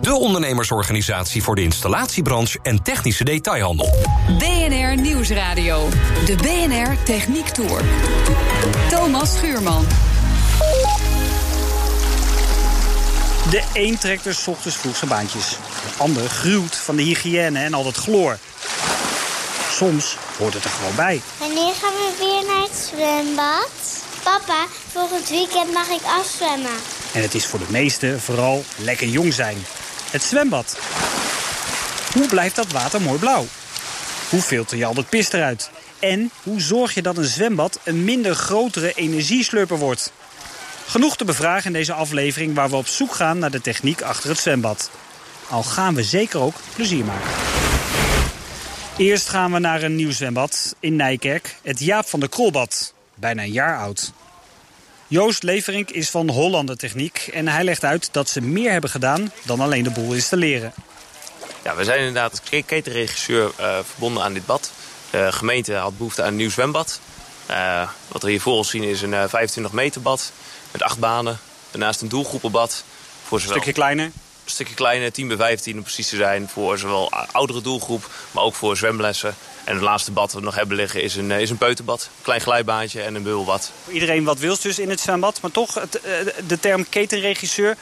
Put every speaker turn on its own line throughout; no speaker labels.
De ondernemersorganisatie voor de installatiebranche en technische detailhandel.
BNR Nieuwsradio. De BNR Techniek Tour. Thomas Schuurman.
De een trekt er 's ochtends vroeg zijn baantjes. De ander gruwt van de hygiëne en al dat chloor. Soms hoort het er gewoon bij.
Wanneer gaan we weer naar het zwembad? Papa, volgend weekend mag ik afzwemmen.
En het is voor de meesten vooral lekker jong zijn. Het zwembad. Hoe blijft dat water mooi blauw? Hoe filter je al dat pis eruit? En hoe zorg je dat een zwembad een minder grotere energieslurper wordt? Genoeg te bevragen in deze aflevering waar we op zoek gaan naar de techniek achter het zwembad. Al gaan we zeker ook plezier maken. Eerst gaan we naar een nieuw zwembad in Nijkerk, het Jaap van der Krolbad. Bijna een jaar oud. Joost Leverink is van Hollander Techniek en hij legt uit dat ze meer hebben gedaan dan alleen de boel installeren.
Ja, we zijn inderdaad als ketenregisseur uh, verbonden aan dit bad. De gemeente had behoefte aan een nieuw zwembad. Uh, wat we hier voor ons zien is een uh, 25 meter bad met acht banen. Daarnaast een doelgroepenbad. Voor
Een stukje kleiner?
Een stukje kleiner, 10 bij 15 om precies te zijn. Voor zowel oudere doelgroep, maar ook voor zwemlessen. En het laatste bad dat we nog hebben liggen is een, is een peuterbad. Klein glijbaantje en een bubbelbad.
Iedereen wat wils dus in het zwembad. Maar toch, het, de term ketenregisseur,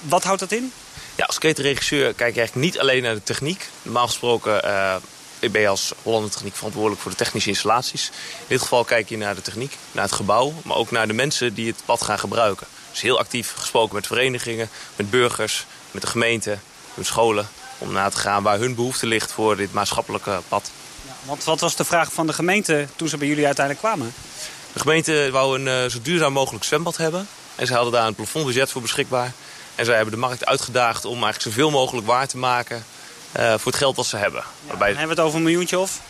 wat houdt dat in?
Ja, als ketenregisseur kijk je eigenlijk niet alleen naar de techniek. Normaal gesproken uh, ben je als Hollander Techniek verantwoordelijk voor de technische installaties. In dit geval kijk je naar de techniek, naar het gebouw, maar ook naar de mensen die het pad gaan gebruiken. Dus heel actief gesproken met verenigingen, met burgers, met de gemeente, met scholen. Om na te gaan waar hun behoefte ligt voor dit maatschappelijke pad.
Want wat was de vraag van de gemeente toen ze bij jullie uiteindelijk kwamen?
De gemeente wou een uh, zo duurzaam mogelijk zwembad hebben. En ze hadden daar een plafondbudget voor beschikbaar. En zij hebben de markt uitgedaagd om eigenlijk zoveel mogelijk waar te maken uh, voor het geld dat ze hebben.
Ja, Waarbij... hebben we het over een miljoentje of?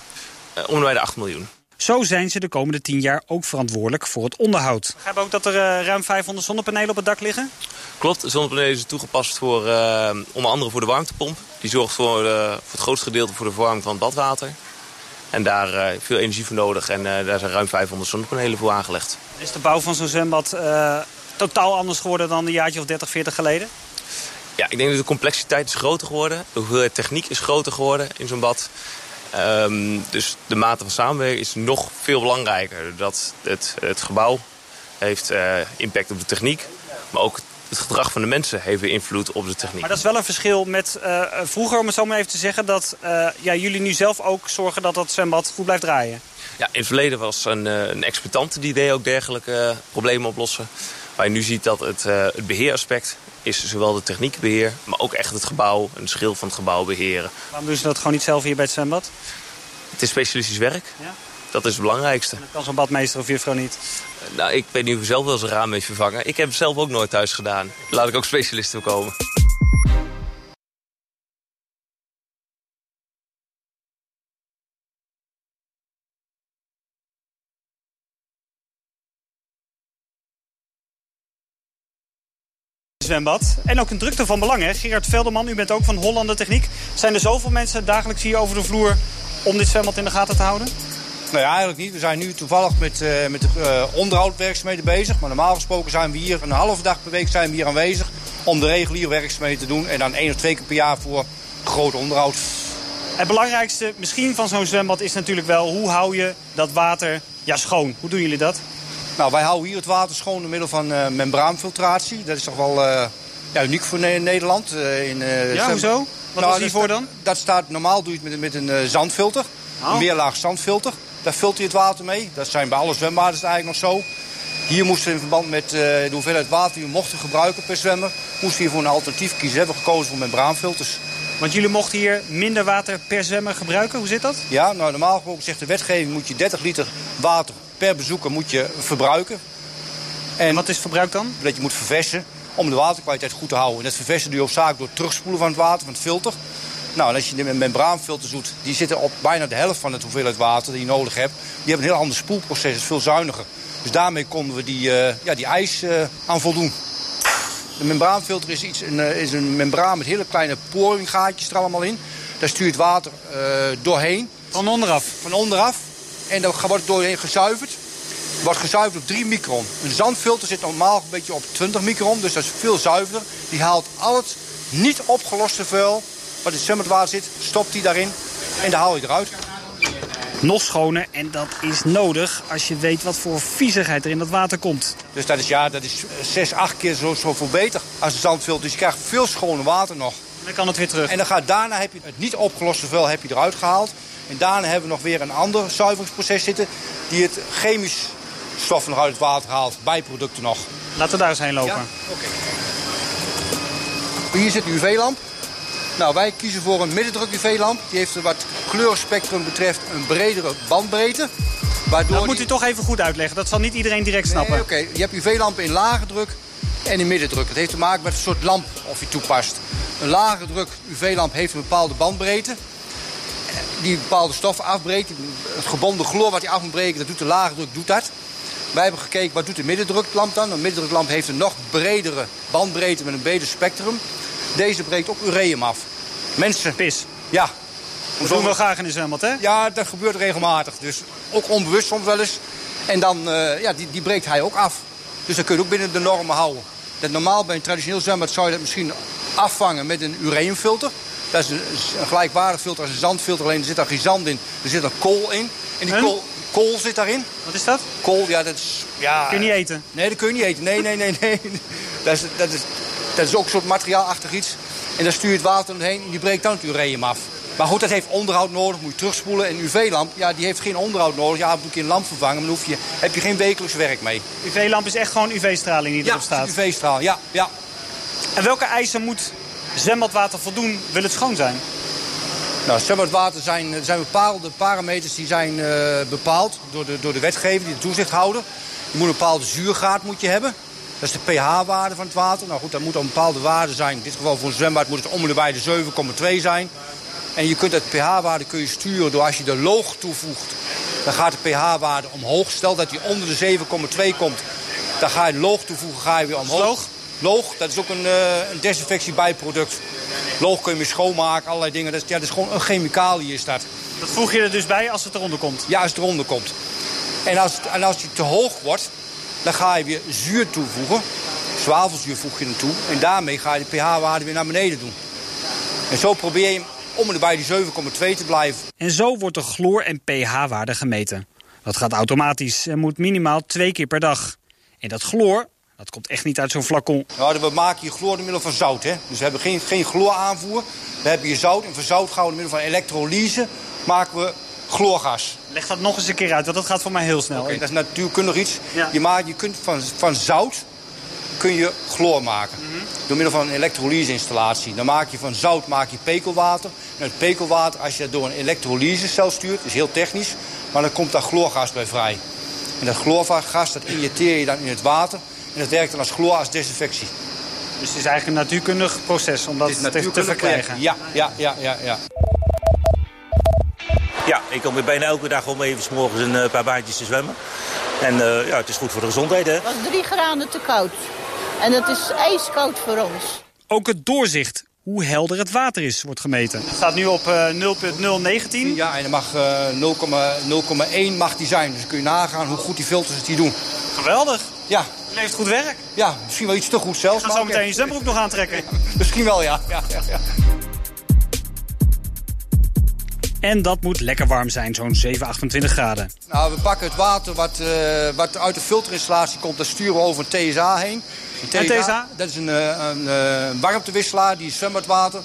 Uh, om bij de 8 miljoen.
Zo zijn ze de komende 10 jaar ook verantwoordelijk voor het onderhoud. Begrijp ook dat er uh, ruim 500 zonnepanelen op het dak liggen?
Klopt, de zonnepanelen zijn toegepast voor, onder andere voor de warmtepomp. Die zorgt voor, voor het grootste gedeelte voor de verwarming van het badwater. En daar uh, veel energie voor nodig. En uh, daar zijn ruim 500 zonnepanelen voor aangelegd.
Is de bouw van zo'n zwembad uh, totaal anders geworden dan een jaartje of 30, 40 geleden?
Ja, ik denk dat de complexiteit is groter geworden. De hoeveelheid techniek is groter geworden in zo'n bad. Um, dus de mate van samenwerking is nog veel belangrijker. Dat het, het gebouw heeft impact op de techniek. Maar ook het gedrag van de mensen heeft weer invloed op de techniek.
Maar dat is wel een verschil met uh, vroeger, om het zo maar even te zeggen... dat uh, ja, jullie nu zelf ook zorgen dat dat zwembad goed blijft draaien.
Ja, in het verleden was een, een exploitant die deed ook dergelijke problemen oplossen. Waar je nu ziet dat het, het beheeraspect is zowel de techniekbeheer... maar ook echt het gebouw en de schil van het gebouw beheren.
Waarom doen ze dat gewoon niet zelf hier bij het zwembad?
Het is specialistisch werk.
Ja?
Dat is het belangrijkste.
Dat kan zo'n badmeester of juffrouw niet?
Nou, ik weet niet of ik zelf wel zijn raam heeft vervangen. Ik heb het zelf ook nooit thuis gedaan. Laat ik ook specialisten komen.
zwembad. En ook een drukte van belang, hè? Gerard Velderman, u bent ook van Hollander Techniek. Zijn er zoveel mensen dagelijks hier over de vloer om dit zwembad in de gaten te houden?
Nou ja, eigenlijk niet. We zijn nu toevallig met, uh, met de uh, onderhoudwerkzaamheden bezig. Maar normaal gesproken zijn we hier een halve dag per week zijn we hier aanwezig... om de reguliere werkzaamheden te doen. En dan één of twee keer per jaar voor groot onderhoud.
Het belangrijkste misschien van zo'n zwembad is natuurlijk wel... hoe hou je dat water ja, schoon? Hoe doen jullie dat?
Nou, wij houden hier het water schoon door middel van uh, membraanfiltratie. Dat is toch wel ja, uniek voor ne Nederland. in,
ja, hoezo? Wat nou, was hiervoor dan?
Dat staat, normaal doe je het met, met een zandfilter. Oh. Een meerlaag zandfilter. Daar vult hij het water mee. Dat zijn bij alle zwembaden eigenlijk nog zo. Hier moesten we in verband met uh, de hoeveelheid water die we mochten gebruiken per zwemmer... moesten we voor een alternatief kiezen. We hebben gekozen voor membraanfilters.
Want jullie mochten hier minder water per zwemmer gebruiken. Hoe zit dat?
Ja, nou normaal gesproken zegt de wetgeving... moet je 30 liter water per bezoeker moet je verbruiken.
En, en wat is verbruik dan?
Dat je moet verversen om de waterkwaliteit goed te houden. En dat verversen doe je ook zaak door het terugspoelen van het water, van het filter. Nou, en als je de membraanfilters doet, die zitten op bijna de helft van het hoeveelheid water die je nodig hebt. Die hebben een heel ander spoelproces, is veel zuiniger. Dus daarmee konden we die, uh, ja, die ijs uh, aan voldoen. De membraanfilter is, iets, een, is een membraan met hele kleine poringgaatjes er allemaal in. Daar stuurt water uh, doorheen.
Van onderaf?
Van onderaf. En dan wordt doorheen gezuiverd. Wordt gezuiverd op 3 micron. Een zandfilter zit normaal een beetje op 20 micron, dus dat is veel zuiverder. Die haalt al het niet opgeloste vuil wat in het zwembadwater zit, stopt die daarin en dan haal je eruit.
Nog schoner en dat is nodig als je weet wat voor viezigheid er in dat water komt.
Dus dat is, ja, dat is 6, 8 keer zo, zo veel beter als een zandfilter. Dus je krijgt veel schoner water nog.
En dan kan het weer terug.
En dan gaat, daarna heb je het niet opgeloste vuil heb je eruit gehaald. En daarna hebben we nog weer een ander zuiveringsproces zitten... die het chemisch stoffen nog uit het water haalt, bijproducten nog.
Laten we daar eens heen lopen.
Ja? Okay. Hier zit de UV-lamp. Nou, wij kiezen voor een middendruk UV-lamp. Die heeft wat kleurspectrum betreft een bredere bandbreedte.
Waardoor dat moet u toch even goed uitleggen. Dat zal niet iedereen direct snappen.
Nee, Oké, je hebt UV-lampen in lage druk en in middendruk. Het heeft te maken met een soort lamp of je toepast. Een lage druk UV-lamp heeft een bepaalde bandbreedte. Die bepaalde stoffen afbreekt. Het gebonden chloor wat die af moet breken, dat doet de lage druk, doet dat. Wij hebben gekeken, wat doet de middendruklamp dan? Een middendruklamp heeft een nog bredere bandbreedte met een breder spectrum. Deze breekt ook ureum af. Mensen...
Pis.
Ja.
Dat doen we graag in de zwembad, hè?
Ja, dat gebeurt regelmatig. Dus ook onbewust soms wel eens. En dan, uh, ja, die, die breekt hij ook af. Dus dat kun je ook binnen de normen houden. Dat normaal bij een traditioneel zwembad zou je dat misschien afvangen met een ureumfilter. Dat is een, een gelijkwaardig filter als een zandfilter, alleen er zit daar geen zand in. Er zit een kool in. En die kool, kool zit daarin.
Wat is dat?
Kool, ja, dat is... Ja,
kun je niet eten?
Nee, dat kun je niet eten. Nee, nee, nee, nee. Dat is, dat is, dat is ook een soort materiaalachtig iets. En dan stuur je het water heen en die breekt dan het ureum af. Maar goed, dat heeft onderhoud nodig, moet je terugspoelen. En een UV-lamp, ja, die heeft geen onderhoud nodig. Ja, moet je een lamp vervangen, maar dan hoef je, heb je geen wekelijks werk mee.
UV-lamp is echt gewoon UV-straling die erop staat?
Ja, UV-straal, ja, ja.
En welke eisen moet zwembadwater voldoen, wil het schoon zijn?
Nou, zwembadwater zijn, er zijn bepaalde parameters die zijn uh, bepaald door de, door de wetgever, die de toezichthouder. Je moet een bepaalde zuurgraad moet je hebben. Dat is de pH-waarde van het water. Nou goed, dat moet een bepaalde waarde zijn. In dit geval voor een zwembad moet het om en bij de 7,2 zijn. En je kunt het pH-waarde kun je sturen door als je de loog toevoegt. Dan gaat de pH-waarde omhoog. Stel dat hij onder de 7,2 komt. Dan ga je loog toevoegen, ga je weer omhoog.
Loog?
Loog, dat is ook een, uh, een desinfectiebijproduct. Loog kun je weer schoonmaken, allerlei dingen. Dat is, ja, dat is gewoon een chemicalië is dat.
Dat voeg je er dus bij als het eronder komt?
Ja, als het eronder komt. En als, en als het te hoog wordt, dan ga je weer zuur toevoegen. Zwavelzuur voeg je er toe. En daarmee ga je de pH-waarde weer naar beneden doen. En zo probeer je om en bij die 7,2 te blijven.
En zo wordt de chloor- en pH-waarde gemeten. Dat gaat automatisch en moet minimaal twee keer per dag. En dat chloor, dat komt echt niet uit zo'n flacon.
Nou, we maken hier chloor door middel van zout. Hè? Dus we hebben geen, geen chlooraanvoer. We hebben hier zout. En van zout gaan we door middel van elektrolyse maken we chloorgas.
Leg dat nog eens een keer uit, want dat gaat voor mij heel snel.
Okay, dat is natuurkundig iets. Ja. Je, maakt, je kunt van, van zout kun je chloor maken. Mm -hmm. Door middel van een elektrolyseinstallatie. Dan maak je van zout maak je pekelwater. En het pekelwater, als je dat door een elektrolysecel stuurt, is heel technisch. Maar dan komt daar chloorgas bij vrij. En dat chloorgas, dat injecteer je dan in het water. En dat werkt dan als chloor als desinfectie.
Dus het is eigenlijk een natuurkundig proces om dat te, te verkrijgen?
Ja, ja, ja, ja, ja.
Ja, ik kom bijna elke dag om even s morgens een paar baantjes te zwemmen. En uh, ja, het is goed voor de gezondheid, hè?
Het was drie graden te koud. En het is ijskoud voor ons.
Ook het doorzicht, hoe helder het water is, wordt gemeten. Het staat nu op uh, 0,019.
Ja, en er mag uh, 0,1 mag die zijn. Dus kun je nagaan hoe goed die filters het hier doen.
Geweldig.
Ja.
Je levert goed werk.
Ja, misschien wel iets te goed zelfs.
Ik ga zo meteen je zwembroek nog aantrekken.
misschien wel, ja. ja, ja, ja.
En dat moet lekker warm zijn, zo'n 7, 28 graden.
Nou, we pakken het water wat, uh, wat uit de filterinstallatie komt, dat sturen we over een TSA heen.
Een TSA, en TSA?
Dat is een, een, een warmtewisselaar die zwembadwater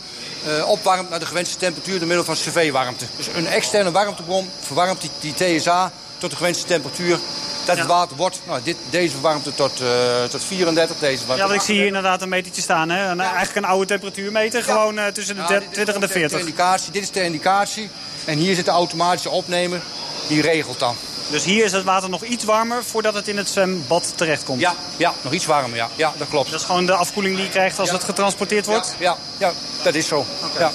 uh, opwarmt naar de gewenste temperatuur door middel van cv-warmte. Dus een externe warmtebron verwarmt die, die TSA tot de gewenste temperatuur dat het water wordt. Nou, dit, deze verwarmt het tot, uh, tot 34. Deze
ja, want ik zie hier inderdaad een metertje staan. Hè? Een. Eigenlijk een oude temperatuurmeter. Gewoon uh, tussen de nou, 20 en de 40.
Indicatie. Dit is de indicatie. En hier zit de automatische opnemer. Die regelt dan.
Dus hier is het water nog iets warmer voordat het in het zwembad terechtkomt?
Ja, ja nog iets warmer, ja. ja. Dat klopt.
Dat is gewoon de afkoeling die je krijgt als het getransporteerd wordt?
Ja, ja, ja dat is zo. Okay. Ja.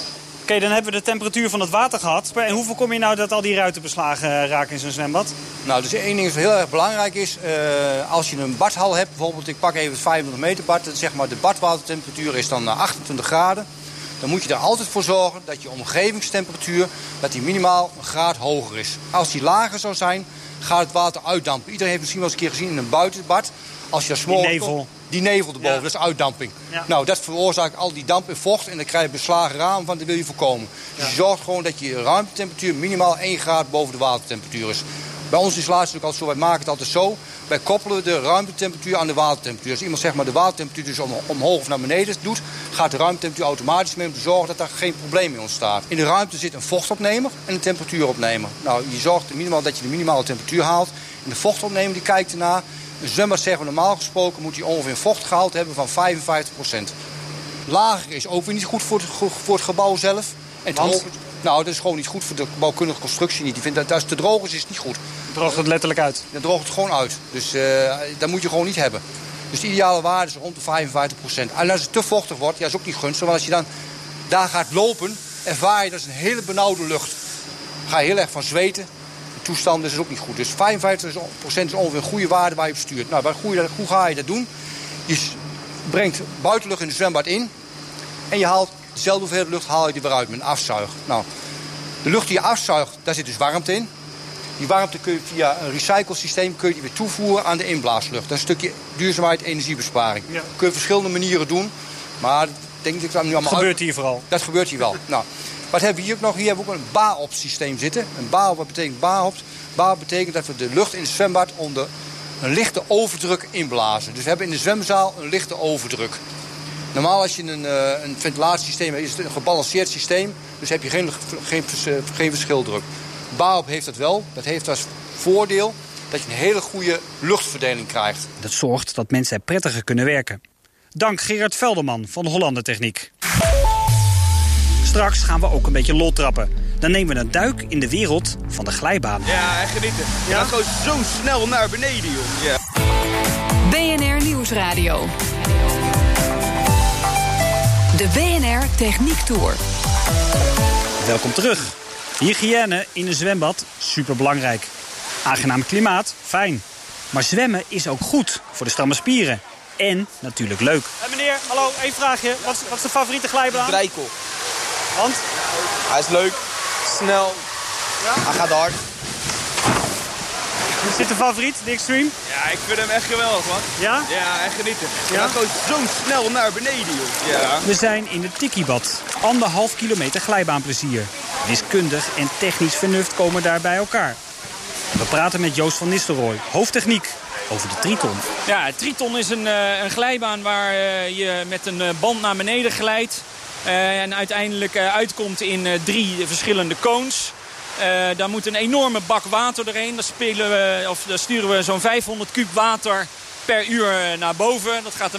Oké, dan hebben we de temperatuur van het water gehad. Maar hoe voorkom je nou dat al die ruiten beslagen eh, raken in zo'n zwembad?
Nou, dus één ding is heel erg belangrijk is, eh, als je een badhal hebt, bijvoorbeeld ik pak even het 500 meter bad, zeg maar de badwatertemperatuur is dan eh, 28 graden. Dan moet je er altijd voor zorgen dat je omgevingstemperatuur dat die minimaal een graad hoger is. Als die lager zou zijn, gaat het water uitdampen. Iedereen heeft misschien wel eens een keer gezien in een buitenbad. Als je daar
Die nevel.
Die nevel erboven,
Ja.
dat is uitdamping.
Ja.
Nou, dat veroorzaakt al die damp en vocht en dan krijg je beslagen raam van, dat wil je voorkomen. Dus je zorgt gewoon dat je ruimtetemperatuur minimaal 1 graad boven de watertemperatuur is. Bij ons is het ook altijd zo, wij maken het altijd zo. Wij koppelen de ruimtetemperatuur aan de watertemperatuur. Als iemand zeg maar, de watertemperatuur dus om, omhoog of naar beneden doet, gaat de ruimtetemperatuur automatisch mee om te zorgen dat daar geen probleem mee ontstaat. In de ruimte zit een vochtopnemer en een temperatuuropnemer. Nou, je zorgt minimaal dat je de minimale temperatuur haalt. En de vochtopnemer die kijkt ernaar. Een zwembad zeggen we normaal gesproken moet hij ongeveer een vochtgehalte hebben van 55% Lager is ook weer niet goed voor het, ge- voor het gebouw zelf. En te
Want?
hoog- nou, dat is gewoon niet goed voor de bouwkundige constructie niet. Die vindt dat als het te droog is, is het niet goed.
Droogt het letterlijk uit.
Dan droogt het gewoon uit. Dus eh, dat moet je gewoon niet hebben. Dus de ideale waarde is rond de 55% En als het te vochtig wordt, ja, is ook niet gunstig. Want als je dan daar gaat lopen, ervaar je dat is een hele benauwde lucht. Ga je heel erg van zweten. Toestand is ook niet goed. Dus 55% is ongeveer een goede waarde waar je op stuurt. Nou, waar- hoe, hoe ga je dat doen? Je brengt buitenlucht in het zwembad in. En je haalt dezelfde hoeveelheid lucht haal je er weer uit met een afzuig. Nou, de lucht die je afzuigt, daar zit dus warmte in. Die warmte kun je via een recyclesysteem kun je die weer toevoeren aan de inblaaslucht. Dat is een stukje duurzaamheid, energiebesparing.
Ja.
Dat kun je verschillende manieren doen. Maar ik denk dat ik dat nu allemaal
Gebeurt
uit-
hier vooral.
Dat gebeurt hier wel. nou, wat hebben we hier ook nog? Hier hebben we ook een BAOP systeem zitten. Een BAOP, wat betekent BAOP? BAOP betekent dat we de lucht in het zwembad onder een lichte overdruk inblazen. Dus we hebben in de zwemzaal een lichte overdruk. Normaal als je een, eh, een ventilatiesysteem hebt, is het een gebalanceerd systeem. Dus heb je geen, geen, vers- geen verschildruk. BAOP heeft dat wel. Dat heeft als voordeel dat je een hele goede luchtverdeling krijgt.
Dat zorgt dat mensen er prettiger kunnen werken. Dank Gerard Velderman van Hollander Techniek. Straks gaan we ook een beetje lol trappen. Dan nemen we een duik in de wereld van de glijbaan.
Ja, echt genieten. Je gaat gewoon zo snel naar beneden, joh. Ja.
BNR Nieuwsradio. De BNR Techniek Tour.
Welkom terug. Hygiëne in een zwembad, superbelangrijk. Aangenaam klimaat, fijn. Maar zwemmen is ook goed voor de stramme spieren. En natuurlijk leuk. meneer, hallo, één vraagje. Wat is, wat is de favoriete glijbaan?
Drijkel.
Want?
Hij is leuk, snel, hij gaat hard.
Is dit de favoriet, de Extreme?
Ja, ik vind hem echt geweldig, man.
Ja?
Ja, echt genieten. Je
Ja?
gaat gewoon zo snel naar beneden, joh. Ja.
We zijn in het Tikibad. Anderhalf kilometer glijbaanplezier. Wiskundig en technisch vernuft komen daar bij elkaar. We praten met Joost van Nistelrooy, hoofdtechniek, over de Triton.
Ja, Triton is een, eh, een glijbaan waar eh, je met een eh, band naar beneden glijdt. Eh, en uiteindelijk eh, uitkomt in eh, drie verschillende cones. Daar moet een enorme bak water doorheen. Daar, of daar sturen we zo'n 500 kub water per uur naar boven. Dat gaat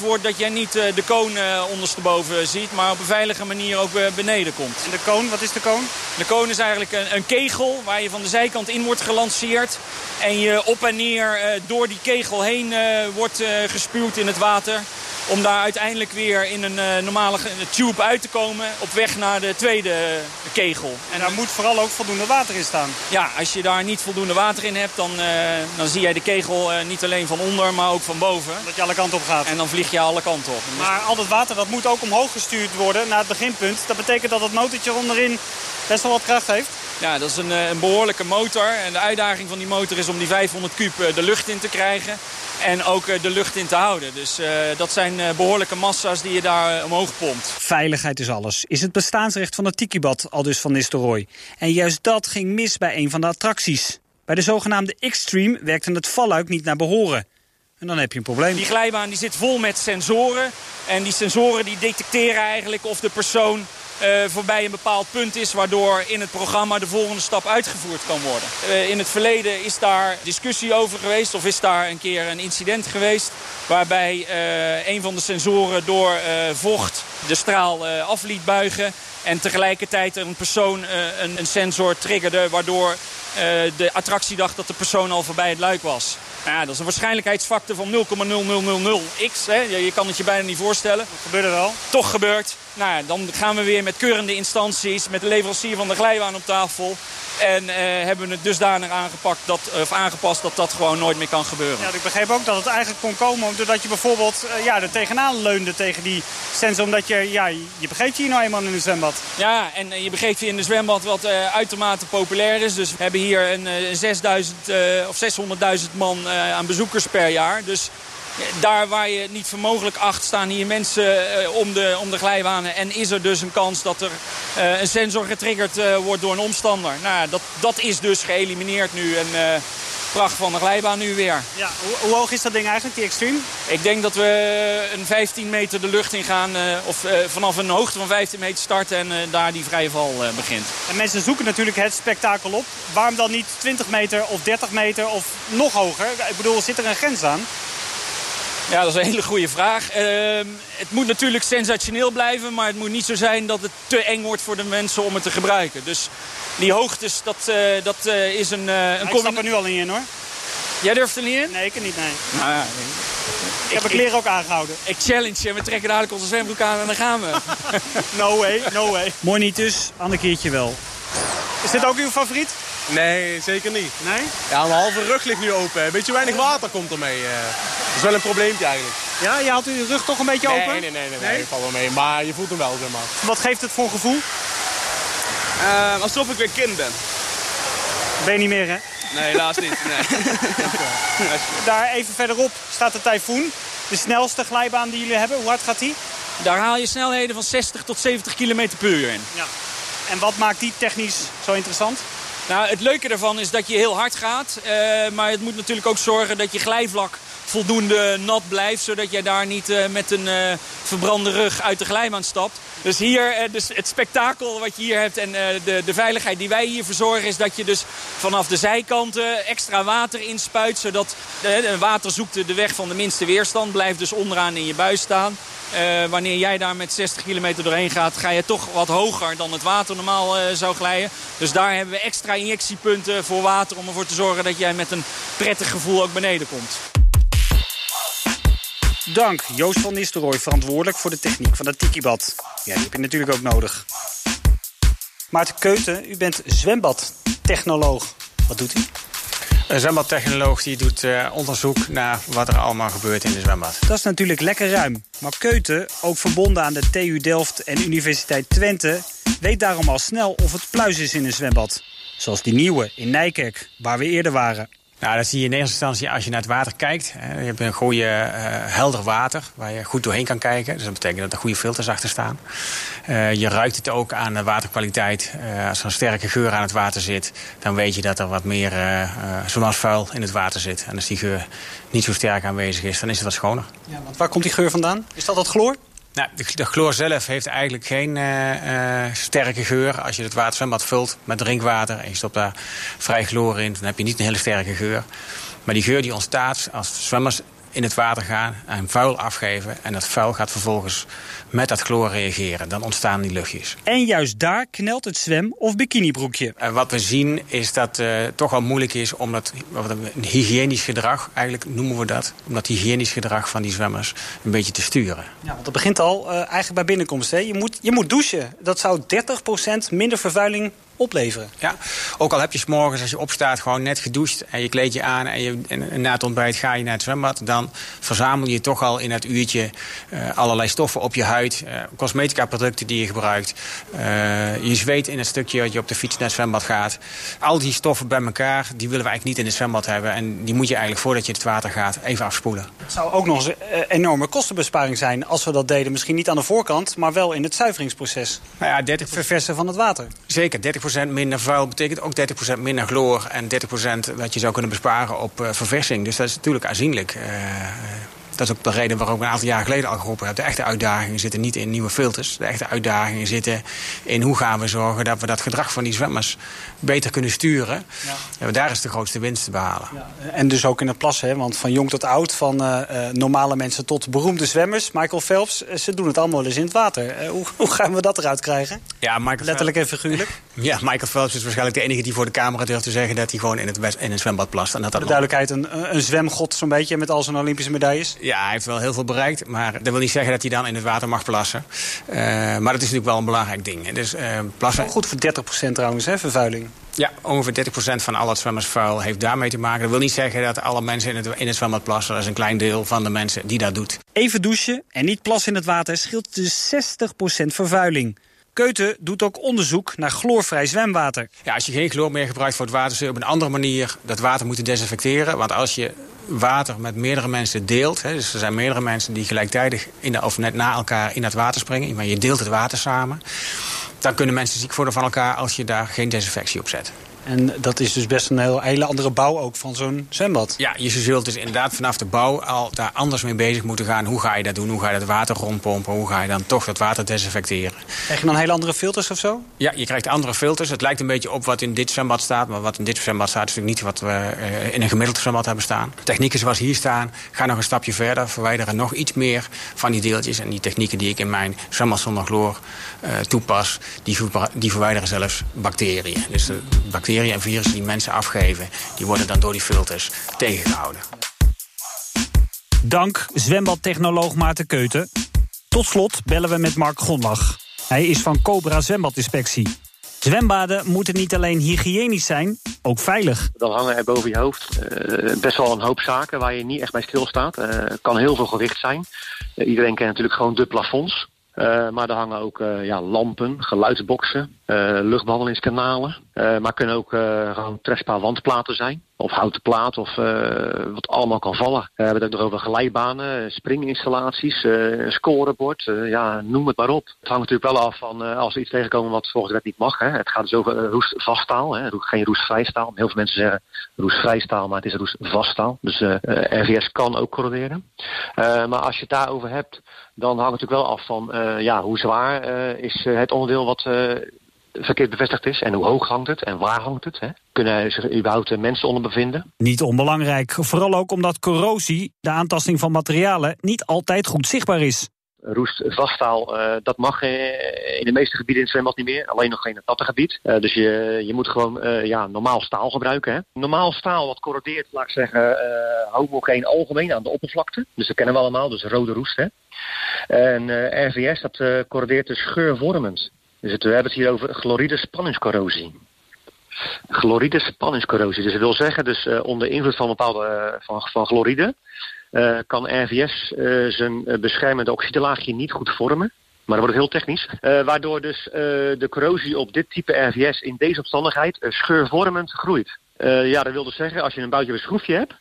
wordt dat jij niet eh, de koon eh, ondersteboven ziet, maar op een veilige manier ook eh, beneden komt.
En de koon, wat is de koon?
De koon is eigenlijk een, een kegel waar je van de zijkant in wordt gelanceerd. En je op en neer door die kegel heen wordt gespuwd in het water. Om daar uiteindelijk weer in een eh, normale tube uit te komen op weg naar de tweede eh, kegel.
En daar moet vooral ook voldoende water in staan.
Ja, als je daar niet voldoende water in hebt, dan, eh, dan zie jij de kegel niet alleen van onder, maar ook van boven.
Dat je alle kanten op gaat.
En dan vlieg je alle kanten op.
Maar al dat water dat moet ook omhoog gestuurd worden naar het beginpunt. Dat betekent dat het motortje onderin best wel wat kracht heeft.
Ja, dat is een, eh, een behoorlijke motor. En de uitdaging van die motor is om die 500 kub eh, de lucht in te krijgen. En ook eh, de lucht in te houden. Dus dat zijn eh, behoorlijke massa's die je daar omhoog pompt.
Veiligheid is alles. Is het bestaansrecht van het Tikibad, al dus van Nistelrooy. En juist dat ging mis bij een van de attracties. Bij de zogenaamde Xtreme werkte het valluik niet naar behoren. En dan heb je een probleem.
Die glijbaan die zit vol met sensoren. En die sensoren die detecteren eigenlijk of de persoon voorbij een bepaald punt is... waardoor in het programma de volgende stap uitgevoerd kan worden. in het verleden is daar discussie over geweest of is daar een keer een incident geweest... waarbij een van de sensoren door vocht de straal af liet buigen... En tegelijkertijd een persoon een, een sensor triggerde... waardoor de attractie dacht dat de persoon al voorbij het luik was. Nou ja, dat is een waarschijnlijkheidsfactor van 0,0000x. Hè. Je, je kan het je bijna niet voorstellen.
Dat gebeurde wel.
Toch gebeurt. Nou ja, dan gaan we weer met keurende instanties, met de leverancier van de glijbaan op tafel. En uh, hebben we het dusdanig aangepakt dat, of aangepast dat dat gewoon nooit meer kan gebeuren.
Ja, ik begreep ook dat het eigenlijk kon komen doordat je bijvoorbeeld ja, er tegenaan leunde tegen die sensor. Omdat je, ja, je begreep je hier nou eenmaal in een zwembad.
Ja, en uh, je begreep je in een zwembad wat uitermate populair is. Dus we hebben hier een, 6000 of 600.000 man aan bezoekers per jaar. Dus daar waar je het niet voor mogelijk acht staan hier mensen om, de, om de glijbanen. En is er dus een kans dat er een sensor getriggerd wordt door een omstander. Nou, dat, dat is dus geëlimineerd nu. En pracht van de glijbaan nu weer.
Ja, hoe, hoe, hoog is dat ding eigenlijk, die Extreme?
Ik denk dat we een 15 meter de lucht in gaan. of vanaf een hoogte van 15 meter starten en daar die vrije val begint.
En mensen zoeken natuurlijk het spektakel op. Waarom dan niet 20 meter of 30 meter of nog hoger? Ik bedoel, zit er een grens aan?
Ja, dat is een hele goede vraag. Uh, het moet natuurlijk sensationeel blijven, maar het moet niet zo zijn dat het te eng wordt voor de mensen om het te gebruiken. Dus die hoogtes, dat, uh, dat uh, is een... een
ik stap er nu al niet in hoor.
Jij durft er niet in?
Nee, ik er niet, nee. Nou, ja, ik, heb mijn kleren ook aangehouden.
Ik challenge je, we trekken dadelijk onze zwembroek aan en dan gaan we.
no way, no way. Mooi niet dus, ander keertje wel. Is dit ook uw favoriet?
Nee, zeker niet.
Nee?
Ja, mijn halve rug ligt nu open. Een beetje weinig water komt ermee. Uh, dat is wel een probleempje eigenlijk.
Ja, je haalt uw rug toch een beetje
nee,
open?
Nee, nee, nee, nee, nee, valt wel mee. Maar je voelt hem wel, zeg maar.
Wat geeft het voor gevoel?
Uh, alsof ik weer kind ben.
Ben je niet meer, hè?
Nee, helaas niet. Nee.
Daar even verderop staat de Typhoon. De snelste glijbaan die jullie hebben. Hoe hard gaat die?
Daar haal je snelheden van 60 tot 70 km per uur in.
Ja. En wat maakt die technisch zo interessant?
Nou, het leuke daarvan is dat je heel hard gaat. Uh, maar het moet natuurlijk ook zorgen dat je glijvlak voldoende nat blijft. Zodat jij daar niet uh, met een uh, verbrande rug uit de glijbaan stapt. Dus hier, dus het spektakel wat je hier hebt en de, de veiligheid die wij hier verzorgen... is dat je dus vanaf de zijkanten extra water inspuit. Zodat water zoekt de weg van de minste weerstand. Blijft dus onderaan in je buis staan. Wanneer jij daar met 60 kilometer doorheen gaat, ga je toch wat hoger dan het water normaal zou glijden. Dus daar hebben we extra injectiepunten voor water om ervoor te zorgen dat jij met een prettig gevoel ook beneden komt.
Dank Joost van Nistelrooy, verantwoordelijk voor de techniek van het tikibad. Ja, die heb je natuurlijk ook nodig. Maarten Keuten, u bent zwembadtechnoloog. Wat doet u?
Een zwembadtechnoloog die doet uh, onderzoek naar wat er allemaal gebeurt in de zwembad.
Dat is natuurlijk lekker ruim. Maar Keuten, ook verbonden aan de TU Delft en Universiteit Twente... weet daarom al snel of het pluis is in een zwembad. Zoals die nieuwe in Nijkerk, waar we eerder waren.
Nou, dat zie je in eerste instantie als je naar het water kijkt. Je hebt een goede, uh, helder water waar je goed doorheen kan kijken. Dus dat betekent dat er goede filters achter staan. Uh, je ruikt het ook aan de waterkwaliteit. Uh, als er een sterke geur aan het water zit, dan weet je dat er wat meer vuil in het water zit. En als die geur niet zo sterk aanwezig is, dan is het wat schoner.
Ja, want waar komt die geur vandaan? Is dat dat chloor?
Nou, de, chloor zelf heeft eigenlijk geen uh, uh, sterke geur. Als je het waterzwembad vult met drinkwater en je stopt daar vrij chloor in... dan heb je niet een hele sterke geur. Maar die geur die ontstaat als zwemmers in het water gaan en vuil afgeven... en dat vuil gaat vervolgens met dat chloor reageren. Dan ontstaan die luchtjes.
En juist daar knelt het zwem- of bikinibroekje.
En wat we zien is dat het uh, toch wel moeilijk is... om dat een hygiënisch gedrag, eigenlijk noemen we dat... om dat hygiënisch gedrag van die zwemmers een beetje te sturen.
Ja, want dat begint al uh, eigenlijk bij binnenkomst. Hè? Je, moet, je moet douchen. Dat zou 30% minder vervuiling opleveren.
Ja, ook al heb je s morgens als je opstaat gewoon net gedoucht en je kleed je aan en, je, en na het ontbijt ga je naar het zwembad, dan verzamel je toch al in het uurtje uh, allerlei stoffen op je huid, uh, cosmetica producten die je gebruikt. Uh, je zweet in het stukje dat je op de fiets naar het zwembad gaat. Al die stoffen bij elkaar, die willen we eigenlijk niet in het zwembad hebben en die moet je eigenlijk voordat je het water gaat even afspoelen.
Het zou ook nog eens een enorme kostenbesparing zijn als we dat deden. Misschien niet aan de voorkant, maar wel in het zuiveringsproces.
Nou ja, 30...
Verversen van het water.
Zeker, 30 minder vuil betekent ook 30% minder chloor... en 30% dat je zou kunnen besparen op uh, verversing. Dus dat is natuurlijk aanzienlijk. Uh, Dat is ook de reden waarom ik een aantal jaar geleden al geroepen heb. De echte uitdagingen zitten niet in nieuwe filters. De echte uitdagingen zitten in hoe gaan we zorgen dat we dat gedrag van die zwemmers beter kunnen sturen. Ja. En daar is de grootste winst te behalen.
Ja. En dus ook in het plassen, hè? want van jong tot oud, van uh, normale mensen tot beroemde zwemmers. Michael Phelps, ze doen het allemaal eens in het water. hoe, hoe, gaan we dat eruit krijgen?
Ja, Michael
Letterlijk en figuurlijk?
Ja, Michael Phelps is waarschijnlijk de enige die voor de camera durft te zeggen... dat hij gewoon in het, in het zwembad plast. En dat
dat de duidelijkheid, een, een zwemgod zo'n beetje met al zijn Olympische medailles?
Ja, hij heeft wel heel veel bereikt. Maar dat wil niet zeggen dat hij dan in het water mag plassen. Uh, maar dat is natuurlijk wel een belangrijk ding. Dus uh, plassen...
Goed voor 30% trouwens, hè, vervuiling.
Ja, ongeveer 30% van al het zwemmersvuil heeft daarmee te maken. Dat wil niet zeggen dat alle mensen in het, in het zwembad plassen. Dat is een klein deel van de mensen die dat doet.
Even douchen en niet plassen in het water scheelt dus 60% vervuiling. Keuten doet ook onderzoek naar chloorvrij zwemwater.
Ja, als je geen chloor meer gebruikt voor het water... zul je op een andere manier dat water moeten desinfecteren. Want als je water met meerdere mensen deelt... Hè, dus er zijn meerdere mensen die gelijktijdig in de, of net na elkaar in het water springen... maar je deelt het water samen... dan kunnen mensen ziek worden van elkaar als je daar geen desinfectie op zet.
En dat is dus best een heel, hele andere bouw ook van zo'n zwembad.
Ja, je zult dus inderdaad vanaf de bouw al daar anders mee bezig moeten gaan. Hoe ga je dat doen? Hoe ga je dat water rondpompen? Hoe ga je dan toch dat water desinfecteren?
Krijg je dan hele andere filters of zo?
Ja, je krijgt andere filters. Het lijkt een beetje op wat in dit zwembad staat. Maar wat in dit zwembad staat is natuurlijk niet wat we uh, in een gemiddeld zwembad hebben staan. Technieken zoals hier staan, gaan nog een stapje verder. Verwijderen nog iets meer van die deeltjes. En die technieken die ik in mijn zwembad zonder chloor uh, toepas... Die, die verwijderen zelfs bacteriën. Dus de bacteriën en virussen die mensen afgeven... die worden dan door die filters tegengehouden.
Dank zwembadtechnoloog Maarten Keuten. Tot slot bellen we met Mark Gondlach. Hij is van Cobra Zwembadinspectie. Zwembaden moeten niet alleen hygiënisch zijn, ook veilig.
Dan hangen er boven je hoofd uh, best wel een hoop zaken waar je niet echt bij stilstaat. Het uh, kan heel veel gewicht zijn. Uh, iedereen kent natuurlijk gewoon de plafonds. Uh, maar er hangen ook uh, ja, lampen, geluidsboxen, uh, maar kunnen ook gewoon trespa wandplaten zijn. Of houten plaat of wat allemaal kan vallen. we hebben het ook nog over glijbanen, springinstallaties, scorebord. ja, noem het maar op. Het hangt natuurlijk wel af van als we iets tegenkomen wat volgens de wet niet mag. Hè. Het gaat dus over roestvaststaal, geen roestvrijstaal. Heel veel mensen zeggen roestvrijstaal, maar het is roestvaststaal. Dus RVS kan ook correleren. maar als je het daarover hebt, dan hangt het natuurlijk wel af van uh, ja, hoe zwaar uh, is het onderdeel wat uh, verkeerd bevestigd is. En hoe hoog hangt het en waar hangt het. Hè? Kunnen zich überhaupt mensen onder bevinden?
Niet onbelangrijk. Vooral ook omdat corrosie, de aantasting van materialen, niet altijd goed zichtbaar is.
Roest vaststaal, uh, dat mag uh, in de meeste gebieden in het zwembad niet meer. Alleen nog geen het natte gebied. Uh, dus je, je moet gewoon ja, normaal staal gebruiken. Hè? Normaal staal wat corrodeert, laat ik zeggen, homogeen algemeen aan de oppervlakte. Dus dat kennen we allemaal, dus rode roest. Hè? En RVS, dat corrodeert dus geurvormend. Dus het, we hebben het hier over chloride spanningscorrosie. Chloride spanningscorrosie. Dus dat wil zeggen, dus uh, onder invloed van bepaalde van, van chloride kan RVS zijn beschermende oxidelaagje niet goed vormen. Maar dan wordt heel technisch. waardoor dus de corrosie op dit type RVS in deze omstandigheid scheurvormend groeit. ja, dat wil dus zeggen, als je een boutje schroefje hebt,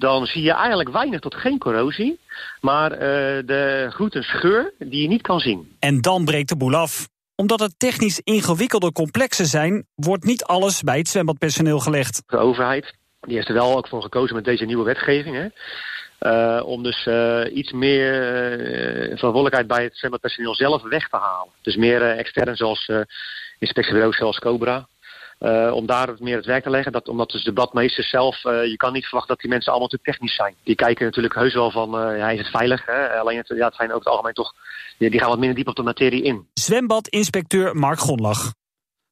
dan zie je eigenlijk weinig tot geen corrosie. Maar uh, de groeit een scheur die je niet kan zien.
En dan breekt de boel af. Omdat het technisch ingewikkelde complexen zijn, wordt niet alles bij het zwembadpersoneel gelegd.
De overheid die heeft er wel ook voor gekozen met deze nieuwe wetgeving. Hè? Uh, om dus uh, iets meer uh, verantwoordelijkheid bij het zwembadpersoneel zelf weg te halen. Dus meer extern zoals inspectiebureaus zoals Cobra. Uh, om daar meer het werk te leggen. Dat, omdat dus de badmeesters zelf, uh, je kan niet verwachten dat die mensen allemaal natuurlijk technisch zijn. Die kijken natuurlijk heus wel van, uh, ja, is het veilig? Hè? Alleen het, ja, het zijn over het algemeen toch, die, die gaan wat minder diep op de materie in.
Zwembadinspecteur Mark Gonlach.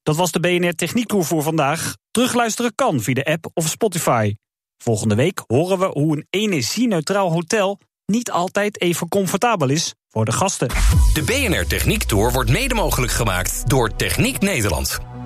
Dat was de BNR Techniektour voor vandaag. Terugluisteren kan via de app of Spotify. Volgende week horen we hoe een energie-neutraal hotel niet altijd even comfortabel is voor de gasten.
De BNR Techniek Tour wordt mede mogelijk gemaakt door Techniek Nederland.